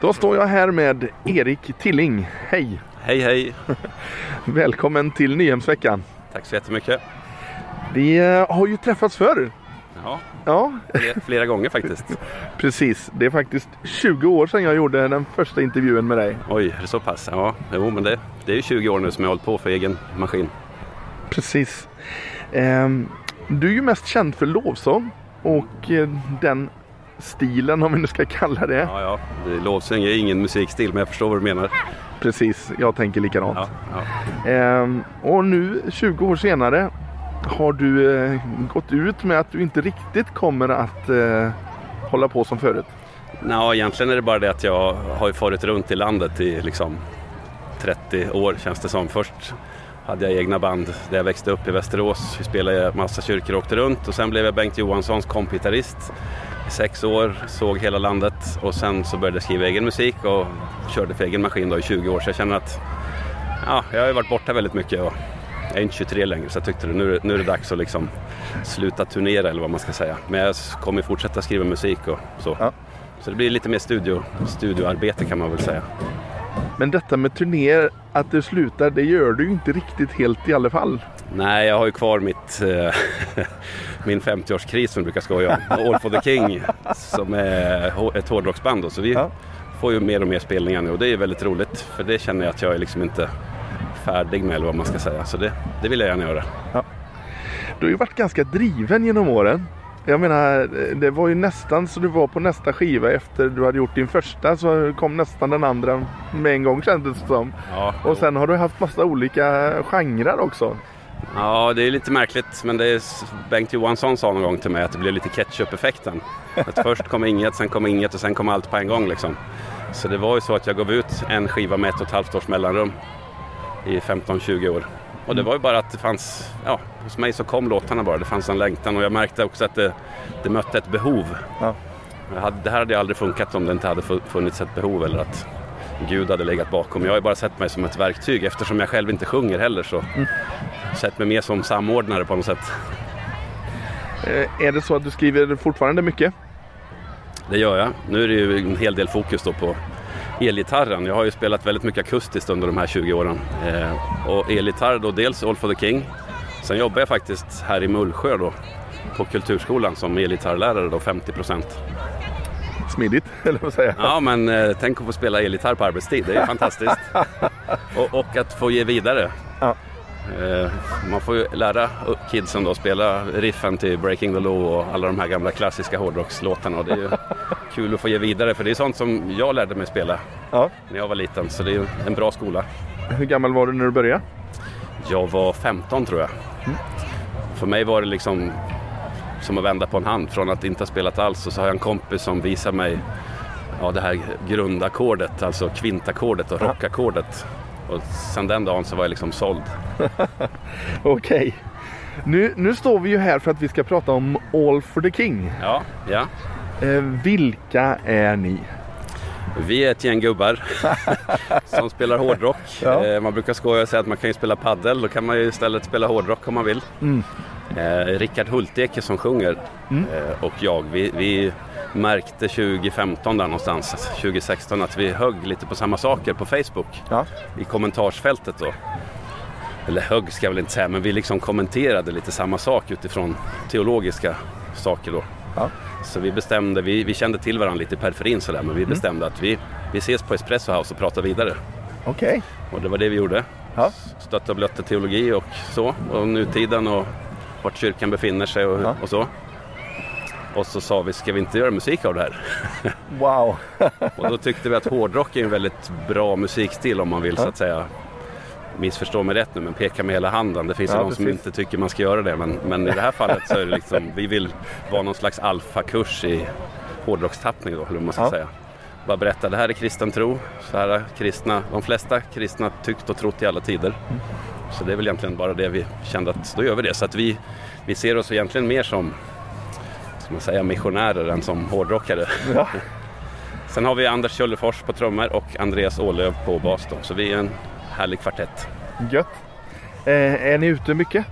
Då står jag här med Erik Tilling. Hej! Hej hej! Välkommen till Nyhemsveckan. Tack så jättemycket. Vi eh, har ju träffats förr. Ja, Ja, flera, flera gånger faktiskt. precis. Det är faktiskt 20 år sedan jag gjorde den första intervjun med dig. Oj, är det så pass? Ja, jo men det, det är ju 20 år nu som jag har hållit på för egen maskin. Precis. Ehm, du är ju mest känd för lovsång och eh, den stilen om vi nu ska kalla det. Ja, ja, det- lovsång är ingen musikstil men jag förstår vad du menar. Precis, jag tänker likadant. Ja, ja. Ehm, och nu 20 år senare har du eh, gått ut med att du inte riktigt kommer att eh, hålla på som förut. Nå, egentligen är det bara det att jag har ju farit runt i landet i liksom 30 år känns det som. Först hade jag egna band där jag växte upp i Västerås. Vi spelade i massa kyrkor och åkte runt och sen blev jag Bengt Johanssons kompgitarrist i sex år, såg hela landet och sen så började jag skriva egen musik och körde för egen maskin då i 20 år så jag känner att ja, jag har ju varit borta väldigt mycket och jag är inte 23 längre så jag tyckte det, nu, nu är det dags att liksom sluta turnera eller vad man ska säga. Men jag kommer fortsätta skriva musik och så. Ja. Så det blir lite mer studio, studioarbete kan man väl säga. Men detta med turnéer, att du slutar, det gör du ju inte riktigt helt i alla fall. Nej, jag har ju kvar mitt, eh, min 50-årskris som vi brukar skoja om. All for the King som är ett hårdrocksband. då. Så vi Ja. får ju mer och mer spelningar nu och det är väldigt roligt. För det känner jag att jag är liksom inte färdig med eller vad man ska säga. Så det, det vill jag gärna göra. Du har ju varit ganska driven genom åren. Jag menar, det var ju nästan så du var på nästa skiva efter du hade gjort din första så kom nästan den andra med en gång kändes det som. Ja, Och sen har du haft massa olika genrer också. Ja, det är lite märkligt men det är, Bengt Johansson sa någon gång till mig att det blev lite ketchup-effekten. Att först kom inget, sen kom inget och sen kom allt på en gång liksom. Så det var ju så att jag gav ut en skiva med ett och ett halvt års mellanrum i 15-20 år. Och det var ju bara att det fanns, ja, hos mig så kom låtarna bara. Det fanns en längtan och jag märkte också att det, det mötte ett behov. Ja. Jag hade, det här hade aldrig funkat om det inte hade fu- funnits ett behov eller att Gud hade legat bakom. Jag har ju bara sett mig som ett verktyg eftersom jag själv inte sjunger heller så sett mig mer som samordnare på något sätt. Eh, Är det så att du skriver fortfarande mycket? Det gör jag. Nu är det ju en hel del fokus då på elgitarren. Jag har ju spelat väldigt mycket akustiskt under de här 20 åren. Eh, och elgitarr då dels All for the King. Sen jobbar jag faktiskt här i Mullsjö då på Kulturskolan som elgitarrlärare då 50 procent. Smidigt, eller vad säger jag? Ja men eh, tänk att få spela elgitarr på arbetstid, det är ju fantastiskt. och, och att få ge vidare. Ja. Eh, man får ju lära kidsen då spela riffen till Breaking the Law och alla de här gamla klassiska hårdrockslåtarna. Och det är ju kul att få ge vidare för det är sånt som jag lärde mig spela Ja. när jag var liten. Så det är ju en bra skola. Hur gammal var du när du började? Jag var 15 tror jag. För mig var det liksom som att vända på en hand. Från att inte ha spelat alls och så har jag en kompis som visar mig ja, det här grundackordet, alltså kvintackordet och rockackordet. Och sen den dagen så var jag liksom såld. Okej. Nu, nu står vi ju här för att vi ska prata om All for the King. Ja, ja. Eh, vilka är ni? Vi är ett gäng gubbar som spelar hårdrock. Ja. Eh, man brukar skoja och säga att man kan ju spela paddel, då kan man ju istället spela hårdrock om man vill. Mm. Eh, Rickard Hulteke som sjunger eh, och jag, vi, vi märkte 2015 där någonstans, 2016 att vi högg lite på samma saker på Facebook Ja. i kommentarsfältet då. Eller högg ska jag väl inte säga, men vi liksom kommenterade lite samma sak utifrån teologiska saker då. Ja. Så vi bestämde, vi, vi kände till varandra lite i periferin sådär, men vi bestämde att vi, vi ses på Espresso House och pratar vidare. Okej. Och det var det vi gjorde. Ja. Stötte och blötte teologi och så, och nutiden och vart kyrkan befinner sig och, Ja. och så. Och så sa vi, ska vi inte göra musik av det här? Wow. Och då tyckte vi att hårdrock är en väldigt bra musikstil om man vill så att säga missförstå mig rätt nu men peka med hela handen. Det finns Ja, ju de som inte tycker man ska göra det men, men i det här fallet så är det liksom, vi vill vara någon slags alfakurs i hårdrockstappning då, eller man ska Ja. säga. Bara berätta, det här är kristen tro. Så här har kristna, de flesta kristna tyckt och trott i alla tider. Så det är väl egentligen bara det vi kände att då gör vi det. Så att vi, vi ser oss egentligen mer som ska man säga, missionärer än som hårdrockare. Ja. Sen har vi Anders Kjöllefors på trummor och Andreas Ålöv på bas då. Så vi är en härlig kvartett. Gött. Eh, är ni ute mycket?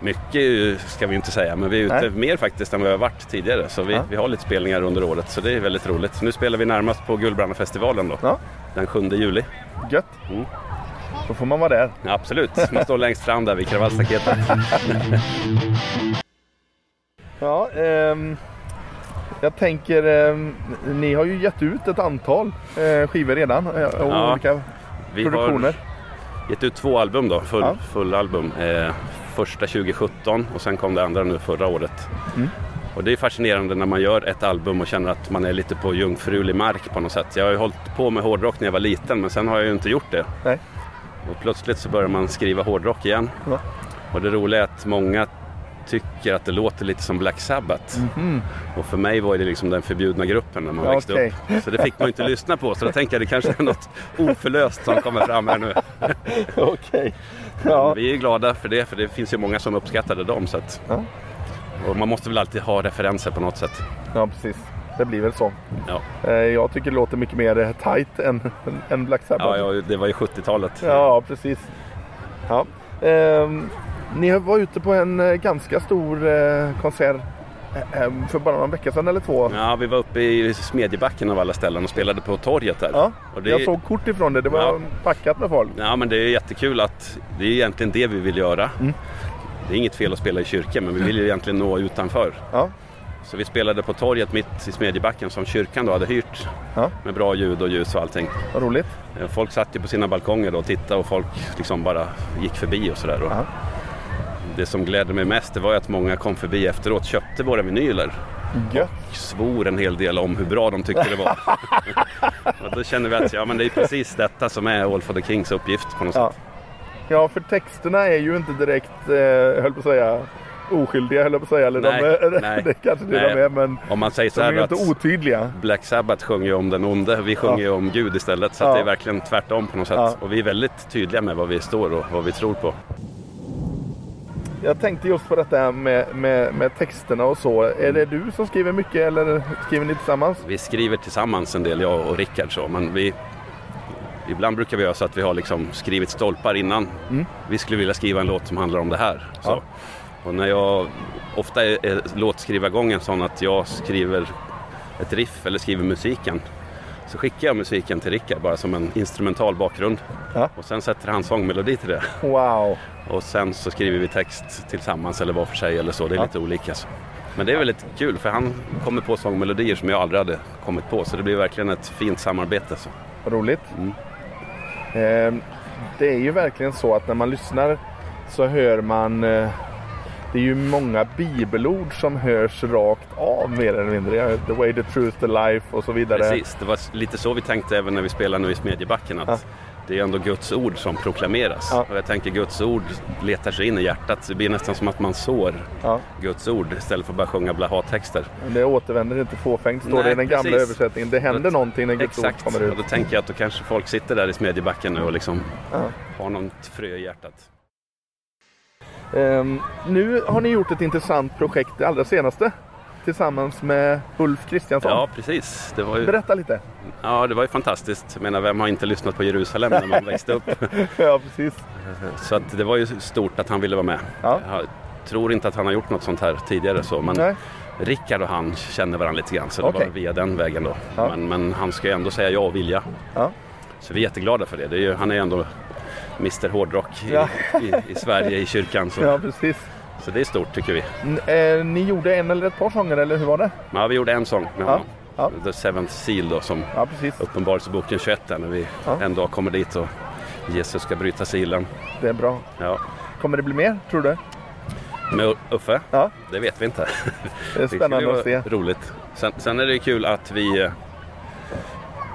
Mycket ska vi inte säga, men vi är ute Nej. mer faktiskt än vad vi har varit tidigare. Så vi, Ja. vi har lite spelningar under året, så det är väldigt roligt. Nu spelar vi närmast på Gullbrannafestivalen då, Ja, den 7 juli. gött. Mm. Då får man vara där. Ja, absolut, man står längst fram där vid kravallstaketet. Ja, ehm, jag tänker, ehm, ni har ju gett ut ett antal eh, skivor redan. eh, Och Ja, olika Vi produktioner. har gett ut två album då, full, Ja. fullalbum. Eh, första 2017 och sen kom det andra nu förra året. Mm. Och det är fascinerande när man gör ett album och känner att man är lite på jungfrulig mark på något sätt. Jag har ju hållit på med hårdrock när jag var liten men sen har jag ju inte gjort det. Nej. Och plötsligt så börjar man skriva hårdrock igen. Ja. Och det roliga är att många tycker att det låter lite som Black Sabbath. Och för mig var det liksom den förbjudna gruppen när man Ja, växte okej. upp. Så det fick man inte lyssna på. Så då tänker jag det kanske är något oförlöst som kommer fram här nu. Okej. Ja. Vi är glada för det, för det finns ju många som uppskattade dem. Så att, Ja. och man måste väl alltid ha referenser på något sätt. ja, precis. Det blir väl så. Ja, Eh, Jag tycker det låter mycket mer eh, tight än, än Black Sabbath. ja, ja det var ju 70-talet. Ja, precis. Ja. Ehm, ni var ute på en eh, ganska stor konsert för bara någon vecka sedan eller två. Ja, vi var uppe i Smedjebacken av alla ställen och spelade på torget där. Ja, det, Jag såg kort ifrån det. Det var Ja. packat med folk. Ja, men det är jättekul att det är egentligen det vi vill göra. Mm. Det är inget fel att spela i kyrkan, men vi vill ju egentligen nå utanför. Ja. Så vi spelade på torget mitt i Smedjebacken som kyrkan då hade hyrt. Ja. Med bra ljud och ljus och allting. Vad roligt. Eh, Folk satt ju på sina balkonger då och tittade och folk liksom bara gick förbi och sådär. Och Ja. Det som glädde mig mest det var att många kom förbi efteråt, köpte våra vinyler. Gött. Svor en hel del om hur bra de tyckte det var. och då känner vi att ja, men det är precis detta som är All for the Kings uppgift på något Ja. sätt. ja, för texterna är ju inte direkt, eh, höll på att säga, oskyldiga höll jag på att säga. Eller Nej, de är, nej. det kanske det Nej. de är, men Om man säger så de är ju inte otydliga. Black Sabbath sjunger ju om den onde, vi sjunger ju om Gud istället. Så Ja. det är verkligen tvärtom på något sätt. Ja. Och vi är väldigt tydliga med vad vi står och vad vi tror på. Jag tänkte just på detta med, med, med texterna och så. Är det du som skriver mycket eller skriver ni tillsammans? Vi skriver tillsammans en del, jag och Rickard. Så, men vi, ibland brukar vi göra så att vi har liksom skrivit stolpar innan. Vi skulle vilja skriva en låt som handlar om det här. Så. Ja. Och när jag, ofta är, är låtskrivargången sån att jag skriver ett riff eller skriver musiken. Så skickar jag musiken till Rickard bara som en instrumental bakgrund. Ja. Och sen sätter han sångmelodi till det. Wow! Och sen så skriver vi text tillsammans eller var för sig eller så. Det är Ja. lite olika. Så. Men det är väldigt kul för han kommer på sångmelodier som jag aldrig hade kommit på. Så det blir verkligen ett fint samarbete. Så. Roligt. Mm. Eh, det är ju verkligen så att när man lyssnar så hör man eh, det är ju många bibelord som hörs rakt av mer eller mindre. The way, the truth, the life och så vidare. Precis, det var lite så vi tänkte även när vi spelade nu i Smedjebacken. Att Ja. Det är ändå Guds ord som proklameras. Ja. Och jag tänker Guds ord letar sig in i hjärtat. Så det blir nästan som att man sår Ja, Guds ord istället för att bara sjunga blaha-texter. det återvänder inte fåfängt står Nej, det i den gamla precis. översättningen. Det händer Exakt. någonting när Guds Exakt, ord kommer ut. och då tänker jag att då kanske folk sitter där i Smedjebacken nu och liksom har något frö i hjärtat. Ehm, nu har ni gjort ett intressant projekt, det allra senaste. Tillsammans med Ulf Kristiansson. Ja, precis. Det var ju, Berätta lite. ja, det var ju fantastiskt. Jag menar, vem har inte lyssnat på Jerusalem när man växte upp? ja, precis. Så att det var ju stort att han ville vara med. Ja. Jag tror inte att han har gjort något sånt här tidigare så, men Nej. Rickard och han känner varandra lite grann så det var via den vägen då. Ja. Men, men han ska ju ändå säga ja och vilja. Ja. Så vi är jätteglada för det. det är ju, han är ju ändå Mr Hårdrock i, Ja. i, i Sverige, i kyrkan. Så, ja, precis. så det är stort tycker vi. Eh, ni gjorde en eller ett par sånger, eller hur var det? Ja, vi gjorde en sång med Ja. honom. Ja. The Seventh Seal då som Ja. Uppenbarelseboken 21 där när vi Ja. en dag kommer dit och Jesus ska bryta silen. Det är bra. Ja. Kommer det bli mer, tror du? Med Uffe? Ja, Det vet vi inte. det är spännande att se. roligt. Sen, sen är det kul att vi, eh,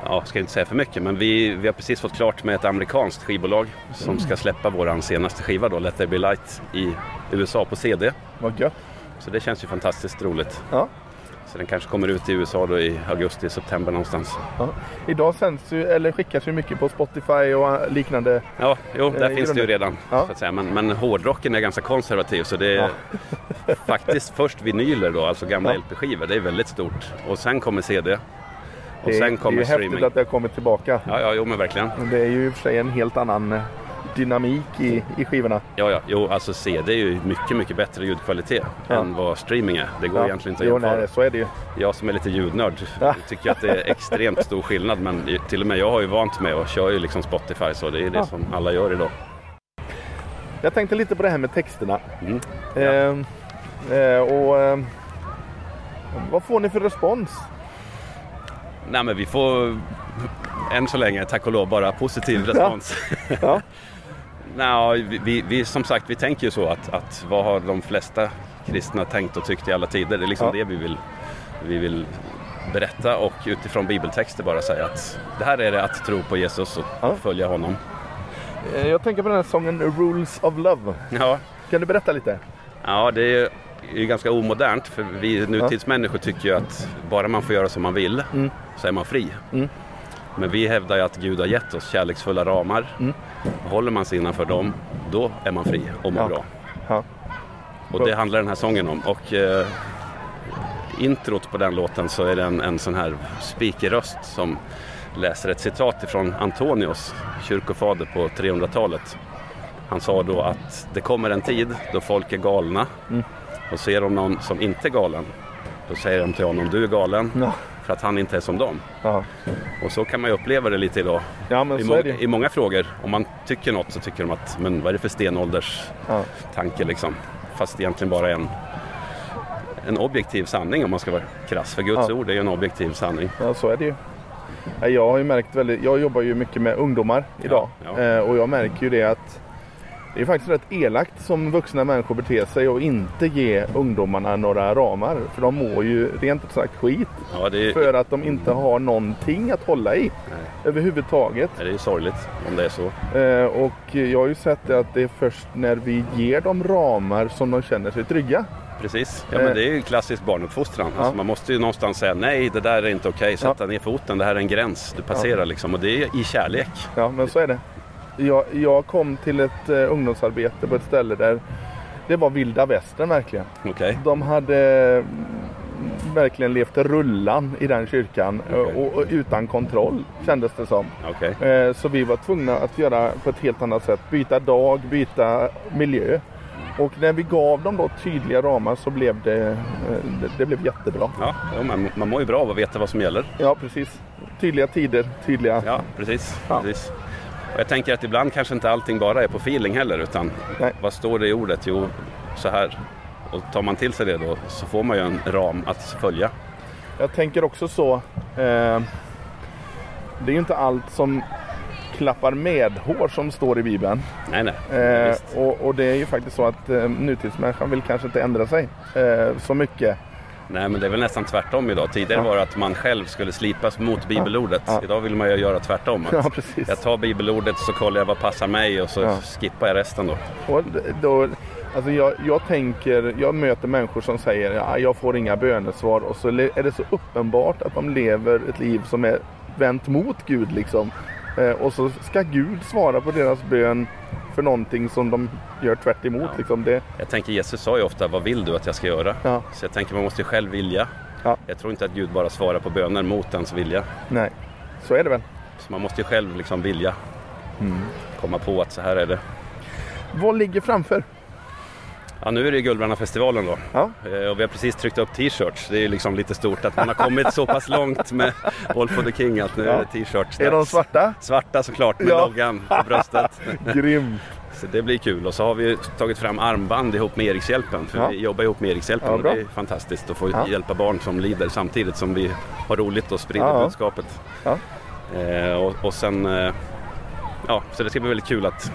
ja, ska inte säga för mycket, men vi, vi har precis fått klart med ett amerikanskt skivbolag som ska släppa vår senaste skiva då, Let There Be Light, i USA på CD. Vad gött. Så det känns ju fantastiskt roligt. Ja. Så den kanske kommer ut i USA då i augusti, september någonstans. Ja. Idag sänds ju, eller skickas ju mycket på Spotify och liknande. Ja, jo, där Eh, finns det ju redan. Ja. Så att säga. Men, men hårdrocken är ganska konservativ så det är faktiskt först vinyler då, alltså gamla Ja. LP-skivor. Det är väldigt stort. Och sen kommer CD. Och Det, sen det är kommer streaming. häftigt att det har kommit tillbaka. Ja, ja, jo men verkligen. Det är ju i och för sig en helt annan eh, dynamik i, i skivorna. Ja, ja, jo, alltså CD är ju mycket, mycket bättre ljudkvalitet Ja. än vad streaming är. Det går Ja. egentligen inte att Jo, jämföra. nej, så är det ju. Jag som är lite ljudnörd Ja. tycker att det är extremt stor skillnad men till och med jag har ju vant mig och kör ju liksom Spotify så det är det som alla gör idag. Jag tänkte lite på det här med texterna. Mm. Ehm, eh, och ehm, Vad får ni för respons? Nej men vi får än så länge tack och lov bara positiv respons. Ja. Nej, vi, vi, vi, som sagt vi tänker ju så att, att vad har de flesta kristna tänkt och tyckt i alla tider? Det är liksom Ja. det vi vill, vi vill berätta och utifrån bibeltexter bara säga att det här är det att tro på Jesus och Ja. följa honom. Eh, Jag tänker på den här sången Rules of Love. Ja, Kan du berätta lite? Ja, det är ju ganska omodernt för vi nutidsmänniskor tycker ju att bara man får göra som man vill Mm. så är man fri. Mm. Men vi hävdar ju att Gud har gett oss kärleksfulla ramar. Mm. Håller man sig innanför dem, då är man fri och mår Ja. bra. Ja. Och det handlar den här sången om. Och eh, introt på den låten så är det en, en sån här speakerröst som läser ett citat ifrån Antonius, kyrkofader på 300-talet. Han sa då att det kommer en tid då folk är galna Mm. Och ser de någon som inte är galen då säger de till honom du är galen Ja. för att han inte är som dem. Ja, Och så kan man ju uppleva det lite idag. ja men I, så må- är det. I många frågor, om man tycker något så tycker de att men vad är det för stenålders Ja. tanke liksom. Fast egentligen bara en, en objektiv sanning om man ska vara krass. För Guds Ja. ord är ju en objektiv sanning. Ja, så är det ju. Ja, Jag har ju märkt väldigt, jag jobbar ju mycket med ungdomar idag. ja. Eh, och jag märker ju det att det är faktiskt rätt elakt som vuxna människor beter sig och inte ge ungdomarna några ramar. För de mår ju rent ut sagt skit. Ja, är, För att de inte har någonting att hålla i Nej. överhuvudtaget. det är sorgligt om det är så. Eh, och jag har ju sett att det är först när vi ger dem ramar som de känner sig trygga. Precis. Ja, Eh. men det är ju klassisk barnuppfostran. Ja. Alltså, man måste ju någonstans säga nej, det där är inte okej. Sätta ner foten, det här är en gräns. Du passerar liksom. Och det är i kärlek. Ja, men så är det. Jag, jag kom till ett eh, ungdomsarbete på ett ställe där det var vilda västern verkligen. Okej? De hade mm, verkligen levt rullan i den kyrkan eh, Okej. och, och utan kontroll kändes det som. Okej. Eh, Så vi var tvungna att göra på ett helt annat sätt. Byta dag, byta miljö. Och när vi gav dem då tydliga ramar så blev det, eh, det, blev jättebra. Ja, man, man mår ju bra av att veta vad som gäller. Ja, precis. Tydliga tider, tydliga... Ja, precis. Ja. precis. Och jag tänker att ibland kanske inte allting bara är på feeling heller. Utan Nej. vad står det i ordet? Jo, så här. Och tar man till sig det då så får man ju en ram att följa. Jag tänker också så. Eh, det är ju inte allt som klappar med hår som står i Bibeln. Nej, nej. Eh, och, och det är ju faktiskt så att eh, nutidsmänniskan vill kanske inte ändra sig eh, så mycket. Nej, men det är väl nästan tvärtom idag. Tidigare Ja. var det att man själv skulle slipas mot bibelordet. Ja. Idag vill man ju göra tvärtom. Att Ja, precis. Jag tar bibelordet så kollar jag vad passar mig och så Ja. skippar jag resten då. Och då, alltså jag, jag tänker, jag möter människor som säger ja, jag får inga bönesvar och så är det så uppenbart att de lever ett liv som är vänt mot Gud liksom. Eh, och så ska Gud svara på deras bön för någonting som de gör tvärt emot, Ja. liksom. det, Jag tänker Jesus sa ju ofta, vad vill du att jag ska göra? Ja. Så jag tänker man måste ju själv vilja. Ja. Jag tror inte att Gud bara svarar på böner mot ens vilja. Nej, så är det väl. Så man måste ju själv liksom vilja Mm. komma på att så här är det. Vad ligger framför? Ja, nu är det Guldbrandarfestivalen då. Ja. Eh, Och vi har precis tryckt upp t-shirts. Det är ju liksom lite stort att man har kommit så pass långt med All for the King att nu Ja. är det t-shirts. Är de svarta? Svarta såklart med Ja. loggan på bröstet. Grym! Så det blir kul. Och så har vi tagit fram armband ihop med Erikshjälpen. För Ja. vi jobbar ihop med Erikshjälpen Ja, och det är fantastiskt att få Ja. hjälpa barn som lider samtidigt som vi har roligt och sprider Ja. budskapet. Eh, och, och sen, eh, ja, så det ska bli väldigt kul att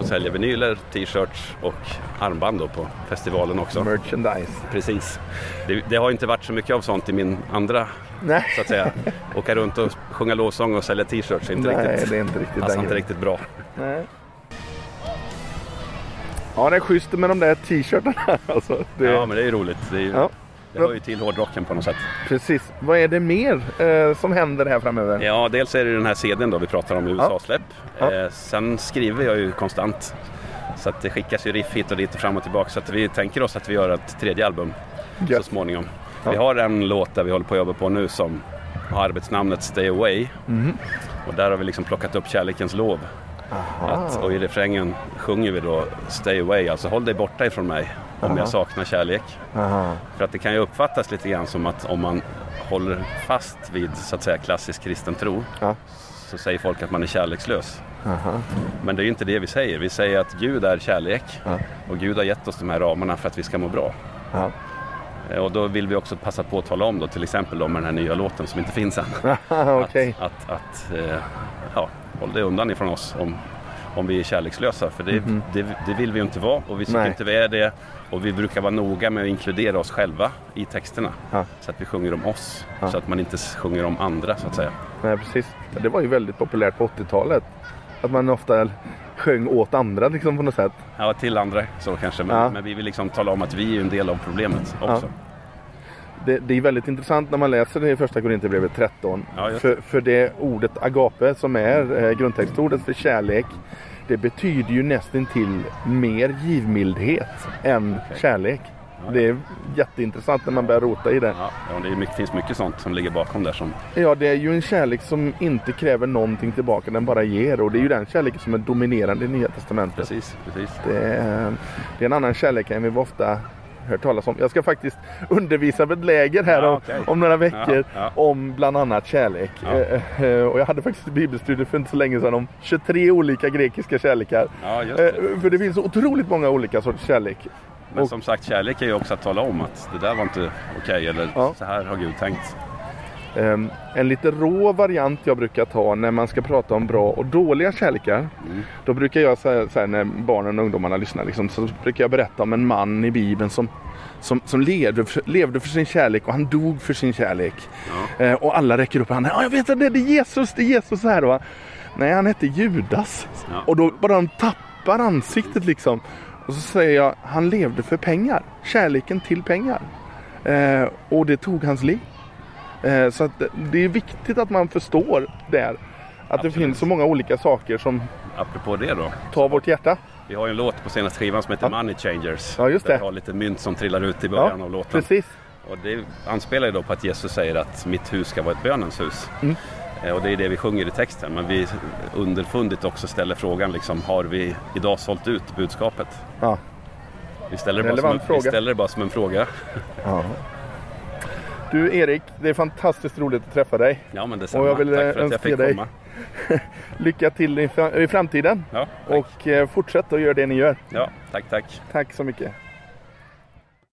få sälja vinyler, t-shirts och armband på festivalen också. Merchandise. Precis. Det, det har inte varit så mycket av sånt i min andra, Nej, så att säga. Åka runt och sjunga lovsång och sälja t-shirts är inte Nej riktigt, det är inte riktigt den inte riktigt bra. Nej. Ja, det är schysst med de där t-shirtarna. Alltså, det... Ja, men det är ju roligt. Det, är ju, Ja. Det hör ju till hårdrocken på något sätt. Precis. Vad är det mer eh, som händer här framöver? Ja, dels är det den här CDn då vi pratar om, USA-släpp. Ja. Eh, sen skriver jag ju konstant. Så att det skickas ju riff hit och dit och fram och tillbaka. Så att vi tänker oss att vi gör ett tredje album så Gött. småningom. Ja. Vi har en låt där vi håller på att jobba på nu som har arbetsnamnet Stay Away. Mhm. Och där har vi liksom plockat upp Kärlekens lov. Att, och i refrängen sjunger vi då Stay away, alltså håll dig borta ifrån mig om jag saknar kärlek. För att det kan ju uppfattas lite grann som att om man håller fast vid så att säga klassisk kristen tro så säger folk att man är kärlekslös. Aha. Men det är ju inte det vi säger. Vi säger att Gud är kärlek Ja. och Gud har gett oss de här ramarna för att vi ska må bra. Ja. Eh, Och då vill vi också passa på att tala om då till exempel då med den här nya låten som inte finns än. Okej. Att, att, att eh, ja, håll dig undan ifrån oss om, om vi är kärlekslösa. För det, det, det vill vi ju inte vara och vi tycker. Nej. inte vi är det. Och vi brukar vara noga med att inkludera oss själva i texterna. Ja. Så att vi sjunger om oss. Ja. Så att man inte sjunger om andra så att säga. Nej, precis. Det var ju väldigt populärt på 80-talet. Att man ofta sjöng åt andra liksom på något sätt. Ja, till andra så kanske. Men, Ja. men vi vill liksom tala om att vi är en del av problemet också. Det, det är väldigt intressant när man läser det i första Korinthierbrevet 13. Ja, för, för det ordet agape som är eh, grundtextordet för kärlek. Det betyder ju nästan till mer givmildhet än kärlek. Det är jätteintressant när man börjar rota i det. Ja, ja, det är mycket, finns mycket sånt som ligger bakom där som Ja, det är ju en kärlek som inte kräver någonting tillbaka, den bara ger. Och det är ju den kärleken som är dominerande i Nya Testamentet. precis, precis. Det är, det är en annan kärlek än vi ofta hört talas om. Jag ska faktiskt undervisa vid ett läger här Ja, om, okej. om några veckor Ja, ja. om bland annat kärlek. Eh, eh, och jag hade faktiskt ett bibelstudie för inte så länge sedan om 23 olika grekiska kärlekar. Det. Eh, för det finns otroligt många olika sorters kärlek. Men och- som sagt, kärlek är ju också att tala om att det där var inte okej eller Ja. så här har Gud tänkt. Ehm, en lite rå variant jag brukar ta när man ska prata om bra och dåliga kärlekar. Mm. Då brukar jag säga så här, när barnen och ungdomarna lyssnar liksom, så brukar jag berätta om en man i Bibeln som, som, som levde, för, levde för sin kärlek och han dog för sin kärlek. Eh, och alla räcker upp handen. Ja, jag vet att det är Jesus, det är Jesus här va. Nej, han hette Judas. Ja. Och då bara de tappar ansiktet liksom. Och så säger jag, han levde för pengar. Kärleken till pengar. Eh, och det tog hans liv. Eh, så att det- det är viktigt att man förstår där. Att det Absolut. finns så många olika saker som Apropå det då. tar vårt hjärta. Vi har ju en låt på senaste skivan som heter Money Changers. Ja, just Där det. vi har lite mynt som trillar ut i början Ja, av låten. precis. Och det anspelar ju då på att Jesus säger att mitt hus ska vara ett bönens hus. Mm. Eh, Och det är det vi sjunger i texten. Men vi underfundigt också ställer frågan liksom, har vi idag sålt ut budskapet? Ja. Vi ställer, det bara som en, Relevant vi fråga. ställer det bara som en fråga. Ja. Du Erik, det är fantastiskt roligt att träffa dig. Ja men detsamma. Och jag vill, Tack eh, för att jag fick dig- komma. Lycka till i, fra- i framtiden Ja, tack. och eh, fortsätt att göra det ni gör. Ja, tack, tack. Tack så mycket.